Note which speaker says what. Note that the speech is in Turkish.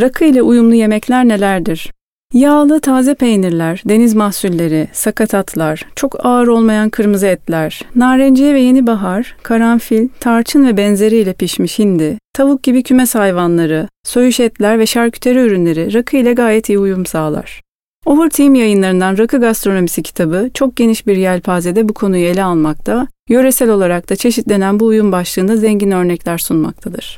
Speaker 1: Rakı ile uyumlu yemekler nelerdir? Yağlı taze peynirler, deniz mahsulleri, sakatatlar, çok ağır olmayan kırmızı etler, narenciye ve yeni bahar, karanfil, tarçın ve benzeriyle pişmiş hindi, tavuk gibi kümes hayvanları, soyuş etler ve şarküteri ürünleri rakı ile gayet iyi uyum sağlar. Overteam yayınlarından Rakı Gastronomisi kitabı çok geniş bir yelpazede bu konuyu ele almakta, yöresel olarak da çeşitlenen bu uyum başlığında zengin örnekler sunmaktadır.